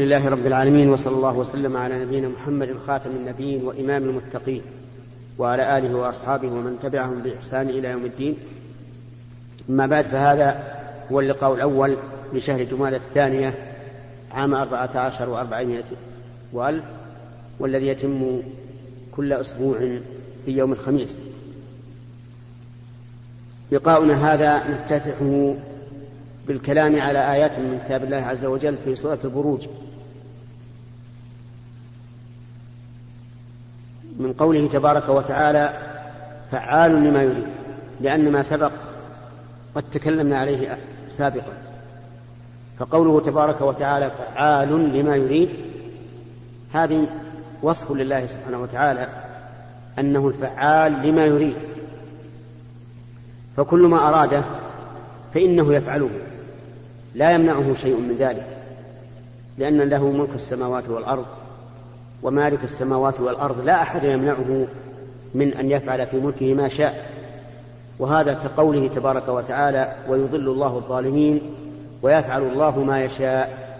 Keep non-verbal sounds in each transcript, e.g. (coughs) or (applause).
لله رب العالمين وصلى الله وسلم على نبينا محمد خاتم النبيين وإمام المتقين وعلى آله وأصحابه ومن تبعهم بإحسان إلى يوم الدين. أما بعد فهذا هو اللقاء الأول لشهر جمال الثانية عام أربعة عشر وأربعمائة وألف والذي يتم كل أسبوع في يوم الخميس. لقاؤنا هذا نفتتحه بالكلام على آيات من كتاب الله عز وجل في سورة البروج. من قوله تبارك وتعالى فعال لما يريد لأن ما سبق قد تكلمنا عليه سابقا. فقوله تبارك وتعالى فعال لما يريد هذه وصف لله سبحانه وتعالى أنه الفعال لما يريد. فكل ما أراده فإنه يفعله لا يمنعه شيء من ذلك لأن له ملك السماوات والأرض ومالك السماوات والأرض لا أحد يمنعه من أن يفعل في ملكه ما شاء. وهذا كقوله تبارك وتعالى ويضل الله الظالمين ويفعل الله ما يشاء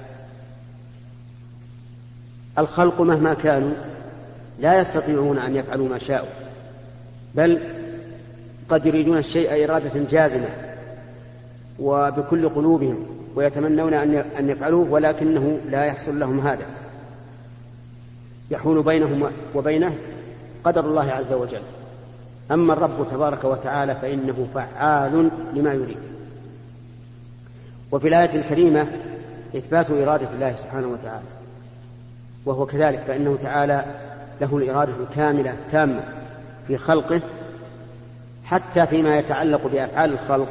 الخلق مهما كانوا لا يستطيعون أن يفعلوا ما شاءوا بل قد يريدون الشيء إرادة جازمة وبكل قلوبهم ويتمنون أن يفعلوه ولكنه لا يحصل لهم هذا. يحول بينهم وبينه قدر الله عز وجل. أما الرب تبارك وتعالى فإنه فعال لما يريد. وفي الآية الكريمة إثبات إرادة الله سبحانه وتعالى. وهو كذلك فإنه تعالى له الإرادة الكاملة التامة في خلقه حتى فيما يتعلق بأفعال الخلق.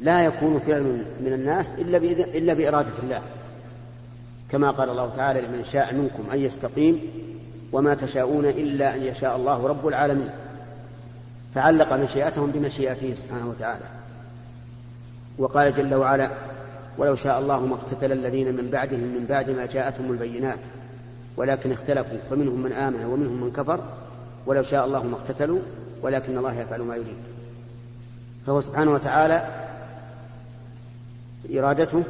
لا يكون فعل من الناس إلا إلا بإرادة الله. كما قال الله تعالى لمن شاء منكم أن يستقيم وما تشاءون إلا أن يشاء الله رب العالمين. فعلق مشيئتهم بمشيئته سبحانه وتعالى. وقال جل وعلا ولو شاء الله ما اقتتل الذين من بعدهم من بعد ما جاءتهم البينات ولكن اختلفوا فمنهم من آمن ومنهم من كفر. ولو شاء الله ما اقتتلوا ولكن الله يفعل ما يريد. فهو سبحانه وتعالى إرادته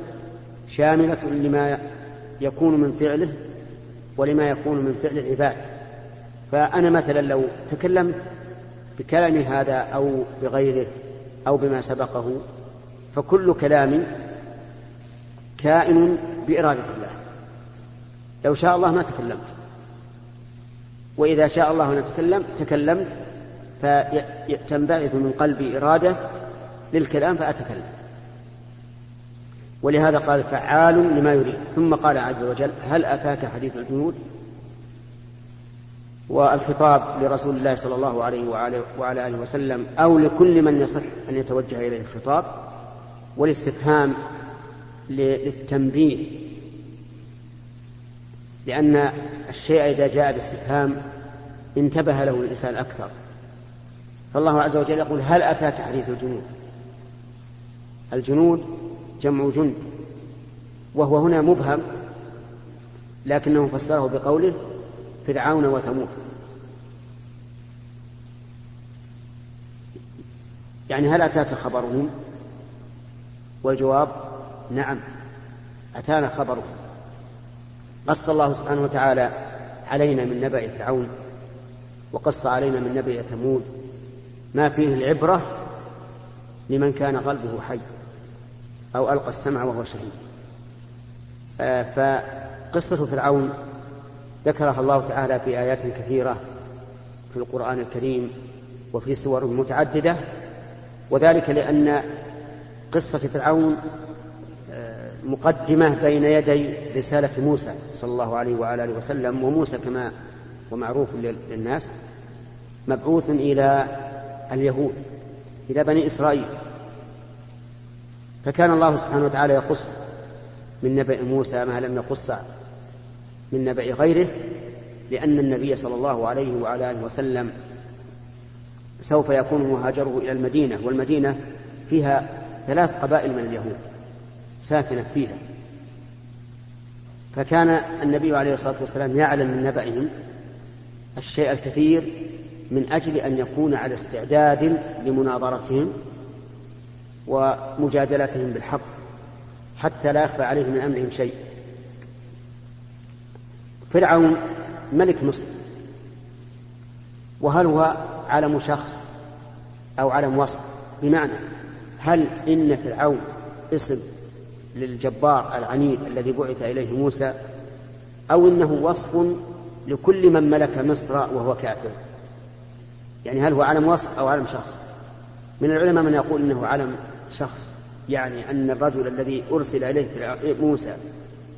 شاملة لما يكون من فعله ولما يكون من فعل العباد. فأنا مثلا لو تكلمت بكلامي هذا أو بغيره أو بما سبقه فكل كلام كائن بإرادة الله. لو شاء الله ما تكلمت. وإذا شاء الله أن أتكلم تكلمت فتنبعث من قلبي إرادة للكلام فأتكلم. ولهذا قال فعال لما يريد. ثم قال عز وجل هل أتاك حديث الجنود؟ والخطاب لرسول الله صلى الله عليه وعلى, آله وسلم أو لكل من يصح أن يتوجه إليه الخطاب والاستفهام للتنبيه. لأن الشيء إذا جاء باستفهام انتبه له الإنسان أكثر. فالله عز وجل يقول هل أتاك حديث الجنود؟ الجنود جمع جند وهو هنا مبهم لكنه فسره بقوله فرعون وثمود. يعني هل أتاك خبرهم؟ والجواب نعم أتانا خبرهم. قص الله سبحانه وتعالى علينا من نبأ فرعون وقص علينا من نبأ ثمود. ما فيه العبرة لمن كان قلبه حي. أو ألقى السمع وهو شهيد. آه، فقصة فرعون ذكرها الله تعالى في آيات كثيرة في القرآن الكريم وفي سور متعددة وذلك لأن قصة فرعون آه، مقدمة بين يدي رسالة موسى صلى الله عليه وعلى آله وسلم وموسى كما هو معروف للناس مبعوث إلى اليهود إلى بني إسرائيل. فكان الله سبحانه وتعالى يقص من نبأ موسى ما لم يقص من نبأ غيره لأن النبي صلى الله عليه وعلى آله وسلم سوف يكون مهاجره إلى المدينة والمدينة فيها ثلاث قبائل من اليهود ساكنة فيها. فكان النبي عليه الصلاة والسلام يعلم من نبأهم الشيء الكثير من أجل أن يكون على استعداد لمناظرتهم ومجادلتهم بالحق حتى لا يخفى عليه من أمرهم شيء. فرعون ملك مصر. وهل هو علم شخص أو علم وصف؟ بمعنى هل إن فرعون اسم للجبار العنيد الذي بعث إليه موسى أو إنه وصف لكل من ملك مصر وهو كافر؟ يعني هل هو علم وصف أو علم شخص؟ من العلماء من يقول إنه علم شخص يعني أن الرجل الذي أرسل إليه موسى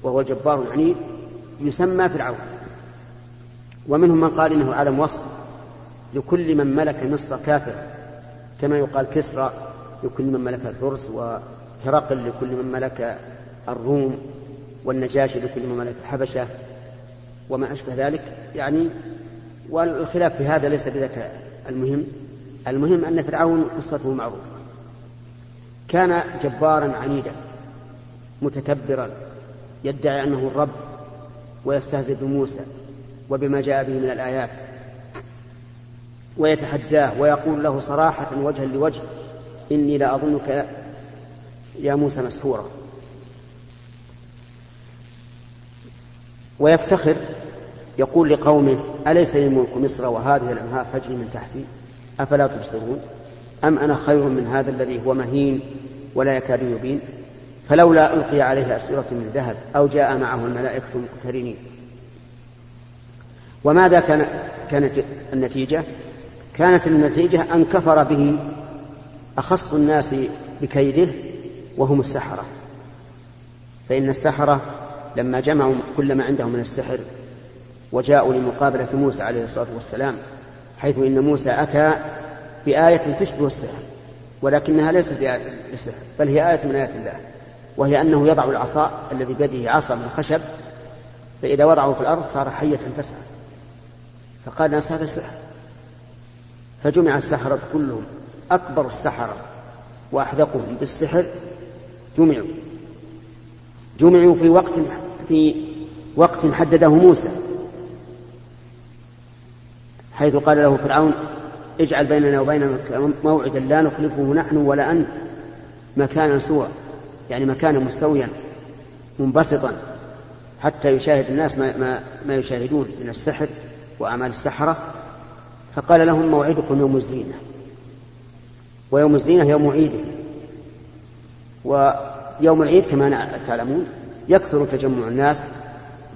وهو جبار عنيد يسمى فرعون. ومنهم من قال إنه علم وصف لكل من ملك مصر كافر كما يقال كسرى لكل من ملك الفرس وهرقل لكل من ملك الروم والنجاشي لكل من ملك الحبشة وما أشبه ذلك. يعني والخلاف في هذا ليس بذاك المهم. المهم أن فرعون قصته معروفة. كان جبارا عنيدا متكبرا يدعي أنه الرب ويستهزئ بموسى وبما جاء به من الآيات ويتحداه ويقول له صراحة وجها لوجه إني لا أظنك يا موسى مسحورا. ويفتخر يقول لقومه أليس لي ملك مصر وهذه الأنهار تجري من تحتي؟ أفلا تبصرون؟ أم أنا خير من هذا الذي هو مهين ولا يكاد يبين؟ فلولا ألقي عليه أسورة من ذهب أو جاء معه الملائكة مقترنين. وماذا كان كانت النتيجة؟ كانت النتيجة أن كفر به أخص الناس بكيده وهم السحرة. فإن السحرة لما جمعوا كل ما عندهم من السحر وجاءوا لمقابلة موسى عليه الصلاة والسلام حيث إن موسى أتى بآية تشبه السحر ولكنها ليست بآية السحر بل هي آية من آيات الله وهي أنه يضع العصا الذي بيده عصا من خشب فإذا وضعه في الأرض صار حية تسعى فقال الناس هذا سحر فجمع السحرة كلهم أكبر السحرة وأحذقهم بالسحر جمعوا. جمعوا في وقت في وقت حدده موسى حيث قال له فرعون اجعل بيننا وبينك موعدا لا نخلفه نحن ولا أنت. مكانا سوى يعني مكانا مستويا منبسطا. حتى يشاهد الناس ما, ما, ما يشاهدون من السحر وأعمال السحرة. فقال لهم موعدكم يوم الزينة. ويوم الزينة يوم عيد. ويوم العيد كما تعلمون يكثر تجمع الناس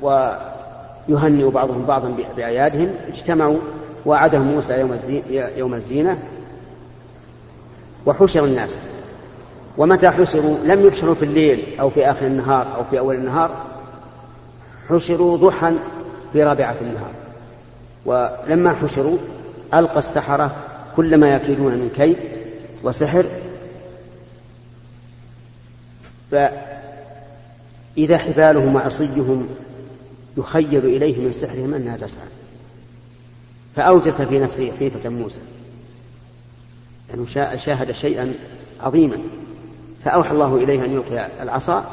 ويهنئ بعضهم بعضا بأعيادهم. اجتمعوا وعدهم موسى يوم يوم الزينة وحشر الناس. ومتى حشروا؟ لم يحشروا في الليل أو في آخر النهار أو في أول النهار حشروا ضحى في رابعة النهار. ولما حشروا ألقى السحرة كل ما يكيدون من كيد وسحر. فإذا حبالهم وعصيهم يخيل إليه من سحرهم أنها تسعى. فأوجس في نفسه خيفة موسى. لأنه يعني شاهد شيئا عظيما. فأوحى الله إليه أن يلقي العصا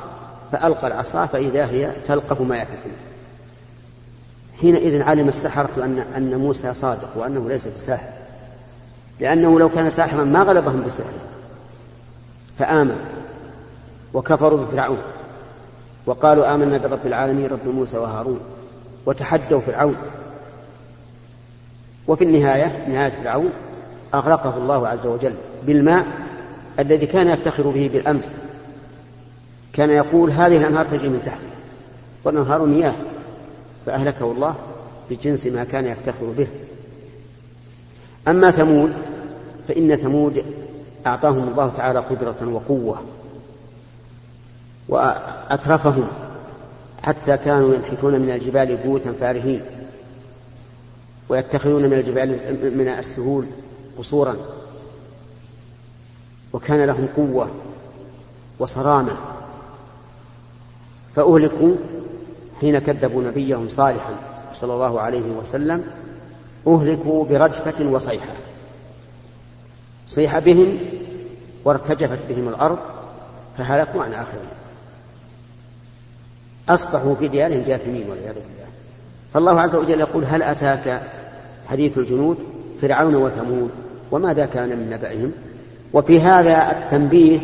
فألقى العصا فإذا هي تلقف ما يفعلون حينئذ علم السحرة أن أن موسى صادق وأنه ليس بساحر. لأنه لو كان ساحرا ما غلبهم بسحره فآمن وكفروا بفرعون. وقالوا آمنا برب العالمين رب موسى وهارون. وتحدوا فرعون. وفي النهاية نهاية فرعون أغرقه الله عز وجل بالماء الذي كان يفتخر به بالأمس. كان يقول هذه الأنهار تجري من تحته والأنهار مياه فأهلكه الله بجنس ما كان يفتخر به. أما ثمود فإن ثمود أعطاهم الله تعالى قدرة وقوة وأترفهم حتى كانوا ينحتون من الجبال بيوتا فارهين. ويتخذون من الجبال من السهول قصورا. وكان لهم قوة وصرامة. فأهلكوا حين كذبوا نبيهم صالحا صلى الله عليه وسلم. أهلكوا برجفة وصيحة. صيح بهم وارتجفت بهم الأرض فهلكوا عن آخرهم أصبحوا في ديارهم جاثمين والعياذ بالله. فالله عز وجل يقول هل أتاك حديث الجنود فرعون وثمود وماذا كان من نبأهم؟ وفي هذا التنبيه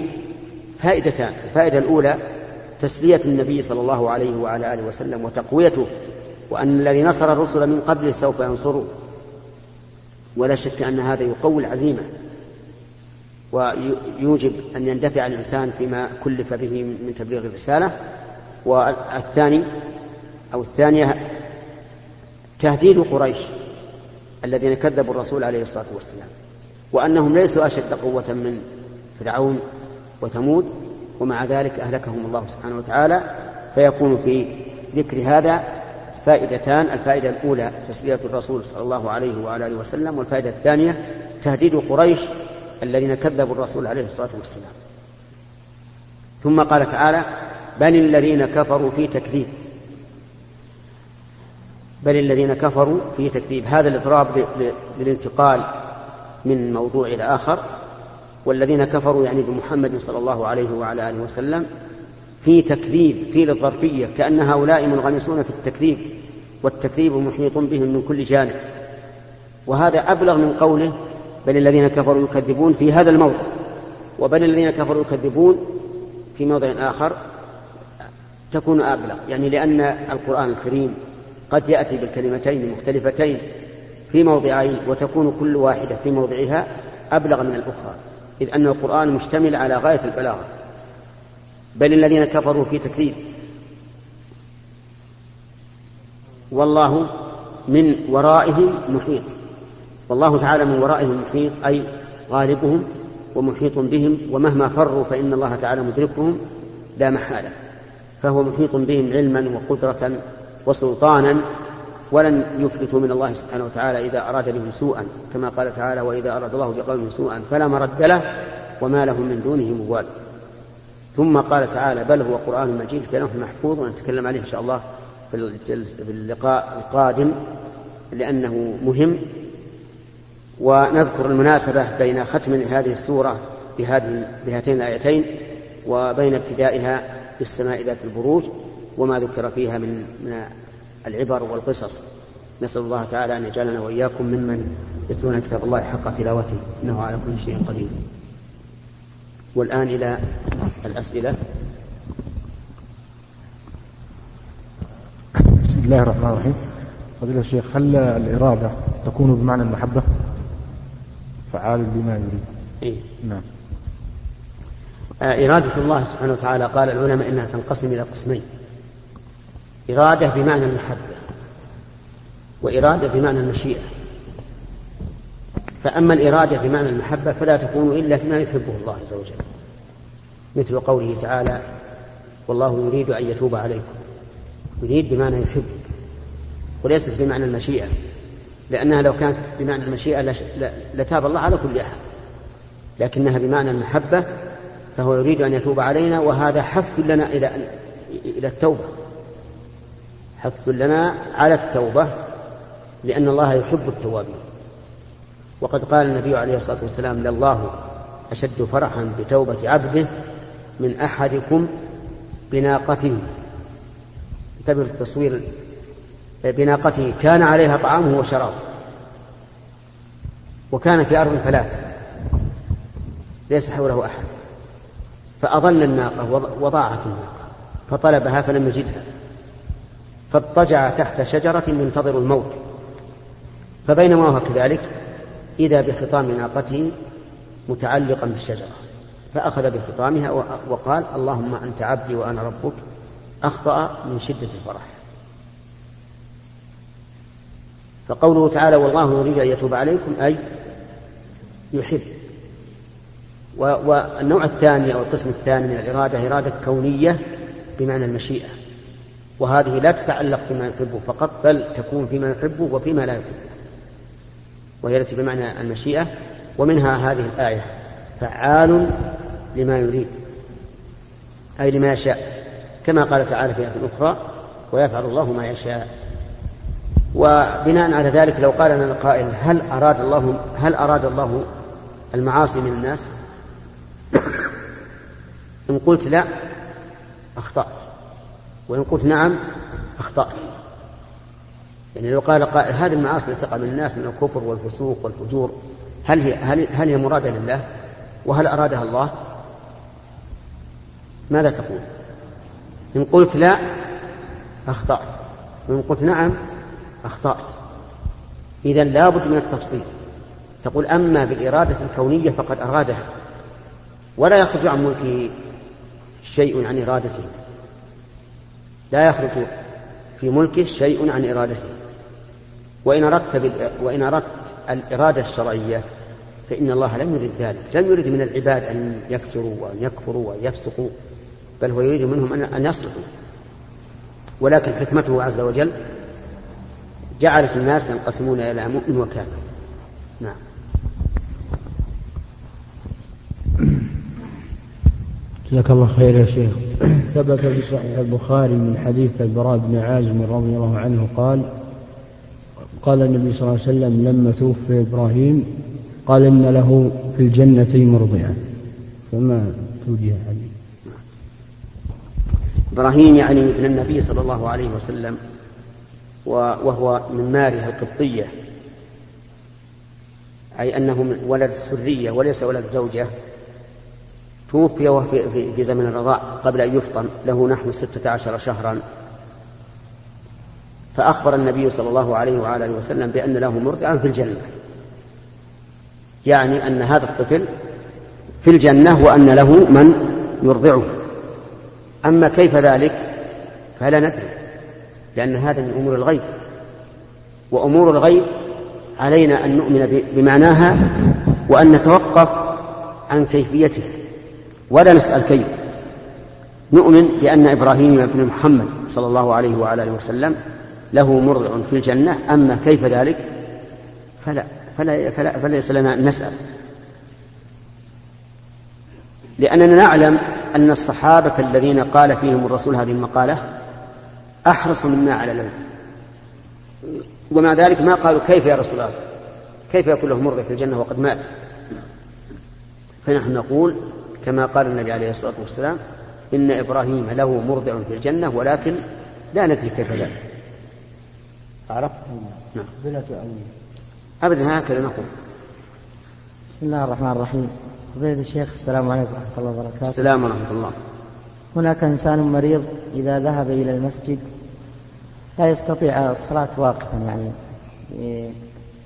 فائدتان. الفائدة الأولى تسلية النبي صلى الله عليه وعلى آله وسلم وتقويته وأن الذي نصر الرسل من قبله سوف ينصره. ولا شك أن هذا يقوي العزيمة ويوجب أن يندفع الإنسان فيما كلف به من تبليغ الرسالة. والثاني أو الثانية تهديد قريش الذين كذبوا الرسول عليه الصلاة والسلام وأنهم ليسوا أشد قوة من فرعون وثمود ومع ذلك أهلكهم الله سبحانه وتعالى فيكون في ذكر هذا فائدتان الفائدة الأولى تسلية الرسول صلى الله عليه وعلى آله وسلم والفائدة الثانية تهديد قريش الذين كذبوا الرسول عليه الصلاة والسلام. ثم قال تعالى بل الذين كفروا في تكذيب بل الذين كفروا في تكذيب. هذا الإضراب للانتقال من موضوع إلى آخر. والذين كفروا يعني بمحمد صلى الله عليه وعلى آله وسلم في تكذيب في للظرفية كأن هؤلاء منغمسون في التكذيب والتكذيب محيط بهم من كل جانب. وهذا أبلغ من قوله بل الذين كفروا يكذبون في هذا الموضع وبل الذين كفروا يكذبون في موضع آخر تكون أبلغ. يعني لأن القرآن الكريم قد يأتي بالكلمتين مختلفتين في موضعين وتكون كل واحدة في موضعها أبلغ من الأخرى إذ أن القرآن مشتمل على غاية البلاغة. بل الذين كفروا في تكذيب. والله من ورائهم محيط. والله تعالى من ورائهم محيط أي غالبهم ومحيط بهم ومهما فروا فإن الله تعالى مدركهم لا محالة. فهو محيط بهم علما وقدرة وسلطانا ولن يفلتوا من الله سبحانه وتعالى إذا أراد بهم سوءا كما قال تعالى وإذا أراد الله بقوم سوءا فلا مرد له وما لهم من دونه موال ثم قال تعالى بل هو قرآن مجيد كلام محفوظ ونتكلم عليه إن شاء الله في اللقاء القادم لأنه مهم. ونذكر المناسبة بين ختم هذه السورة بهاتين الآيتين وبين ابتدائها بالسماء ذات البروج. وما ذكر فيها من من العبر والقصص. نسأل الله تعالى أن يجعلنا وإياكم ممن يتلون كتاب الله حق تلاوته إنه على كل شيء قدير. والآن إلى الأسئلة. بسم الله الرحمن الرحيم. فضيلة الشيخ هل الإرادة تكون بمعنى المحبة؟ فعال بما يريد. إيه؟ نعم. آه، إرادة الله سبحانه وتعالى قال العلماء إنها تنقسم إلى قسمين. إرادة بمعنى المحبة وإرادة بمعنى المشيئة. فأما الإرادة بمعنى المحبة فلا تكون إلا فيما يحبه الله عز وجل مثل قوله تعالى والله يريد أن يتوب عليكم. يريد بمعنى يحب وليست بمعنى المشيئة لأنها لو كانت بمعنى المشيئة لتاب الله على كل أحد لكنها بمعنى المحبة فهو يريد أن يتوب علينا وهذا حث لنا إلى إلى التوبة. حث لنا على التوبة لأن الله يحب التوابين وقد قال النبي عليه الصلاة والسلام لله أشد فرحا بتوبة عبده من أحدكم بناقته. انتبه التصوير بناقته كان عليها طعامه وشرابه. وكان في أرض فلات ليس حوله أحد. فأضل الناقة وضاعت الناقة فطلبها فلم يجدها. فاضطجع تحت شجرة ينتظر الموت. فبينما هو كذلك إذا بخطام ناقته متعلقا بالشجرة فأخذ بخطامها وقال اللهم أنت عبدي وأنا ربك. أخطأ من شدة الفرح. فقوله تعالى والله يريد أن يتوب عليكم أي يحب. والنوع الثاني أو القسم الثاني من الإرادة إرادة كونية بمعنى المشيئة. وهذه لا تتعلق بما يحبه فقط بل تكون فيما يحبه وفيما لا يحبه. وهي التي بمعنى المشيئة ومنها هذه الآية فعال لما يريد أي لما يشاء كما قال تعالى في آية أخرى ويفعل الله ما يشاء. وبناء على ذلك لو قال لنا القائل هل أراد الله هل أراد الله المعاصي من الناس؟ إن قلت لا أخطأت. وإن قلت نعم أخطأت يعني لو قال قائل هذه المعاصي التي تقع من الناس من الكفر والفسوق والفجور هل هي هل هل هي مرادة لله؟ وهل أرادها الله؟ ماذا تقول؟ إن قلت لا أخطأت وإن قلت نعم أخطأت إذا لابد من التفصيل تقول أما بالإرادة الكونية فقد أرادها ولا يخرج عن ملكه شيء عن إرادته لا يخرج في ملكه شيء عن إرادته. وإن أردت وإن أردت الإرادة الشرعية فإن الله لم يرد ذلك. لم يرد من العباد أن يفجروا وأن يكفروا وأن يفسقوا بل هو يريد منهم أن يصلحوا. ولكن حكمته عز وجل جعلت الناس ينقسمون إلى مؤمن وكافر. نعم. جزاك الله خير يا شيخ. ثبت في صحيح البخاري من حديث البراء بن عازم رضي الله عنه قال قال النبي صلى الله عليه وسلم لما توفي إبراهيم قال إن له في الجنة مرضعا. فما توجه عليه؟ إبراهيم يعني ابن النبي صلى الله عليه وسلم وهو من مارها القبطية. أي أنه من ولد السرية وليس ولد زوجة. توفي وهو في, في زمن الرضاع قبل أن يفطن له نحو ستة عشر شهرا. فأخبر النبي صلى الله عليه وعلى آله وسلم بأن له مرضعا في الجنة. يعني أن هذا الطفل في الجنة وأن له من يرضعه. أما كيف ذلك؟ فلا ندري لأن هذا من أمور الغيب. وأمور الغيب علينا أن نؤمن بمعناها وأن نتوقف عن كيفيته ولا نسأل كيف؟ نؤمن بأن إبراهيم بن محمد صلى الله عليه وعلى آله وسلم له مرضع في الجنة أما كيف ذلك؟ فلا فلا, فلا فليس لنا أن نسأل. لأننا نعلم أن الصحابة الذين قال فيهم الرسول هذه المقالة أحرصوا منا على العلم. ومع ذلك ما قالوا كيف يا رسول الله؟ كيف يكون له مرضع في الجنة وقد مات؟ فنحن نقول كما قال النبي عليه الصلاة والسلام إن إبراهيم له مرضع في الجنة ولكن لا ندري كيف ذلك. عرفت؟ نعم. بلا تؤول أبدا هكذا نقول. بسم الله الرحمن الرحيم. فضيلة الشيخ السلام عليكم ورحمة الله وبركاته. السلام ورحمة الله. هناك إنسان مريض إذا ذهب إلى المسجد لا يستطيع الصلاة واقفا يعني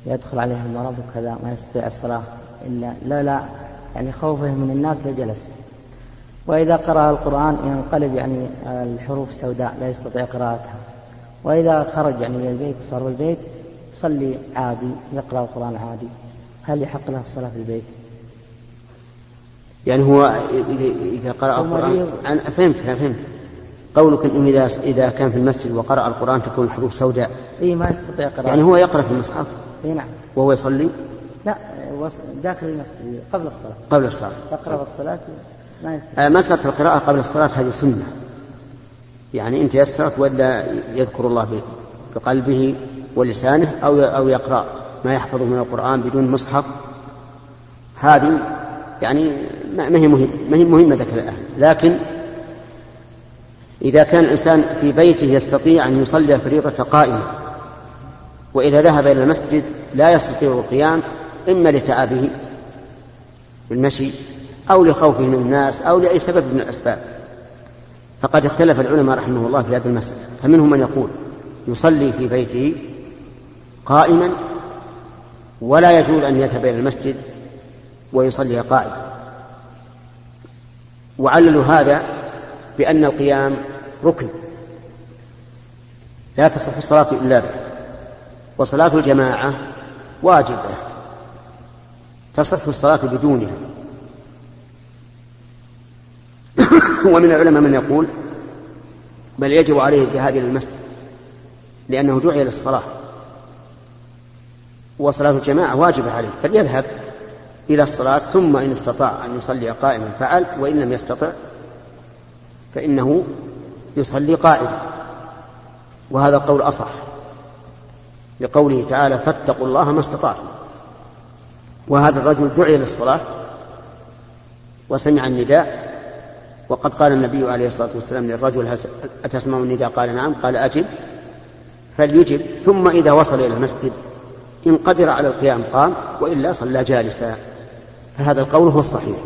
يدخل عليه المرض وكذا ما يستطيع الصلاة إلا لا لا يعني خوفه من الناس لجلس. وإذا قرأ القرآن ينقلب يعني الحروف سوداء لا يستطيع قراءتها. وإذا خرج يعني إلى البيت صار بالبيت يصلي عادي يقرأ القرآن عادي. هل يحق له الصلاة في البيت؟ يعني هو إذا قرأ القرآن أنا فهمت فهمت. قولك إنه إذا إذا كان في المسجد وقرأ القرآن تكون الحروف سوداء. إي ما يستطيع قراءة يعني هو يقرأ في المصحف؟ إي نعم. وهو يصلي؟ لا. داخل المسجد قبل الصلاة. قبل الصلاة. يقرأ الصلاة ما آه، مسألة القراءة قبل الصلاة هذه سنة. يعني إن تيسرت ولا يذكر الله بقلبه ولسانه أو أو يقرأ ما يحفظه من القرآن بدون مصحف. هذه يعني ما هي مهم ما هي مهمة ذاك الآن لكن إذا كان الإنسان في بيته يستطيع أن يصلي الفريضة قائما وإذا ذهب إلى المسجد لا يستطيع القيام إما لتعبه بالمشي أو لخوفه من الناس أو لأي سبب من الأسباب. فقد اختلف العلماء رحمه الله في هذا المسألة. فمنهم من يقول يصلي في بيته قائما ولا يجوز أن يذهب إلى المسجد ويصلي قائما. وعللوا هذا بأن القيام ركن لا تصح الصلاة إلا به. وصلاة الجماعة واجبة. تصح الصلاة بدونها. (coughs) ومن العلماء من يقول بل يجب عليه الذهاب إلى المسجد لأنه دعي للصلاة وصلاة الجماعة واجبة عليه فليذهب إلى الصلاة ثم إن استطاع أن يصلي قائما فعل وإن لم يستطع فإنه يصلي قائما. وهذا القول أصح لقوله تعالى فاتقوا الله ما استطعتم. وهذا الرجل دعي للصلاة وسمع النداء وقد قال النبي عليه الصلاة والسلام للرجل أتسمع النداء؟ قال نعم. قال أجب. فليجب. ثم إذا وصل إلى المسجد إن قدر على القيام قام وإلا صلى جالسا. فهذا القول هو الصحيح.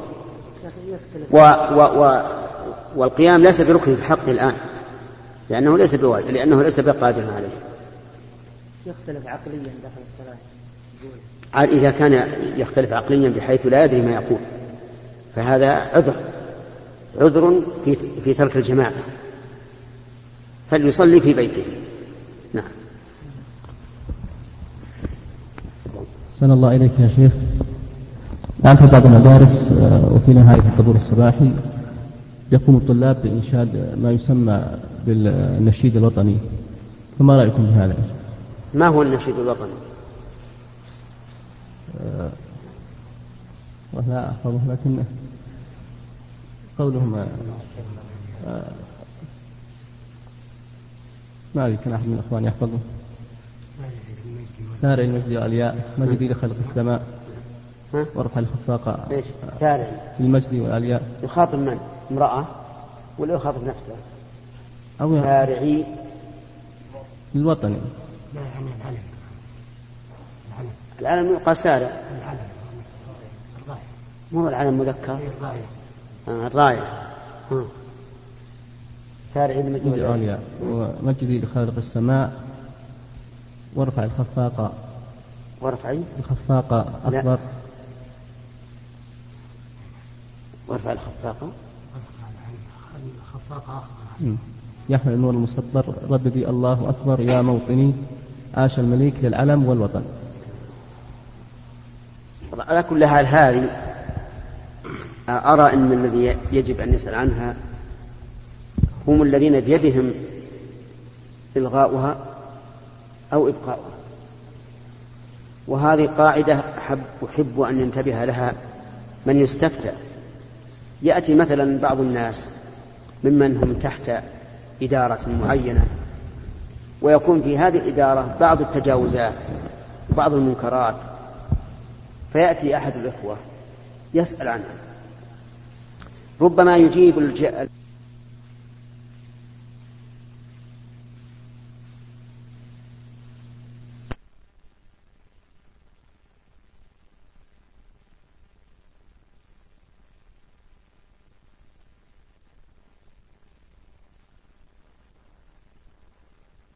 و و و والقيام ليس بركن في حق الآن لأنه ليس بواجب لأنه ليس بقادر عليه. يختلف عقليا داخل الصلاة. عاد إذا كان يختلف عقليا بحيث لا يدري ما يقول. فهذا عذر. عذر في في ترك الجماعة. فليصلي في بيته. نعم. أحسن الله إليك يا شيخ. نعم في بعض المدارس آه، وفي نهاية الحضور الصباحي يقوم الطلاب بإنشاد ما يسمى بالنشيد الوطني. فما رأيكم بهذا؟ ما هو النشيد الوطني؟ أه لا أحفظه لكن قولهم أه ما أدري كان أحد من الأخوان يحفظه. سارع المجد والياء مجدي لخلق السماء وارفع الخفاق ليش؟ سارع. المجد والياء يخاطب من؟ امرأة ولا يخاطب نفسه؟ أو سارعي. الوطني لا يعني العلم العلم يقال سارع. مو العلم مذكر. الراية. آه. الراية آه. سارعي المجد والعليا ومجدي لخالق السماء. وارفع الخفاق. وارفعي الخفاق أكبر. وارفع الخفاق. الخفاق آخر يحمل النور المسطر. رددي الله أكبر. يا موطني. عاش المليك للعلم والوطن. على كل حال هذه أرى أن الذي يجب أن يسأل عنها هم الذين بيدهم إلغاؤها أو إبقاؤها. وهذه قاعدة أحب أحب أن ينتبه لها من يستفتى. يأتي مثلا بعض الناس ممن هم تحت إدارة معينة ويكون في هذه الإدارة بعض التجاوزات وبعض المنكرات فيأتي أحد الإخوة يسأل عنها. ربما يجيب